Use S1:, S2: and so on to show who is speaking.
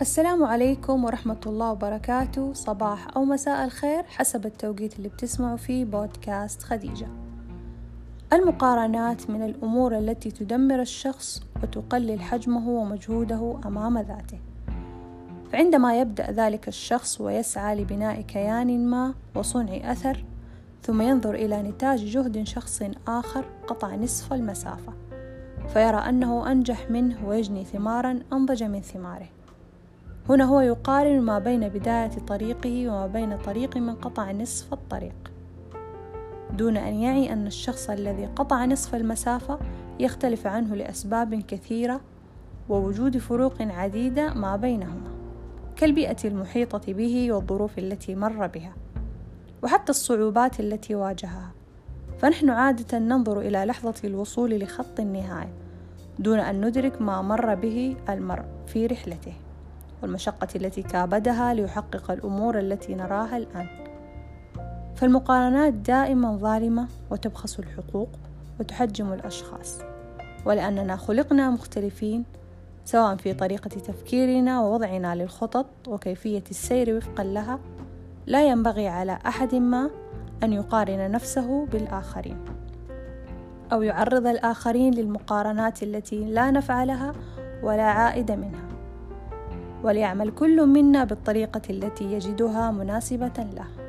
S1: السلام عليكم ورحمة الله وبركاته. صباح أو مساء الخير حسب التوقيت اللي بتسمعوا فيه بودكاست خديجة. المقارنات من الأمور التي تدمر الشخص وتقلل حجمه ومجهوده أمام ذاته. فعندما يبدأ ذلك الشخص ويسعى لبناء كيان ما وصنع أثر ثم ينظر إلى نتاج جهد شخص آخر قطع نصف المسافة فيرى أنه أنجح منه ويجني ثمارا أنضج من ثماره. هنا هو يقارن ما بين بداية طريقه وما بين طريق من قطع نصف الطريق. دون أن يعي أن الشخص الذي قطع نصف المسافة يختلف عنه لأسباب كثيرة ووجود فروق عديدة ما بينهما كالبيئة المحيطة به والظروف التي مر بها وحتى الصعوبات التي واجهها. فنحن عادة ننظر إلى لحظة الوصول لخط النهاية دون أن ندرك ما مر به المرء في رحلته. والمشقة التي كابدها ليحقق الأمور التي نراها الآن. فالمقارنات دائما ظالمة وتبخس الحقوق وتحجم الأشخاص. ولأننا خلقنا مختلفين سواء في طريقة تفكيرنا ووضعنا للخطط وكيفية السير وفقا لها لا ينبغي على أحد ما أن يقارن نفسه بالآخرين أو يعرض الآخرين للمقارنات التي لا نفع لها ولا عائد منها. وليعمل كل منا بالطريقة التي يجدها مناسبة له.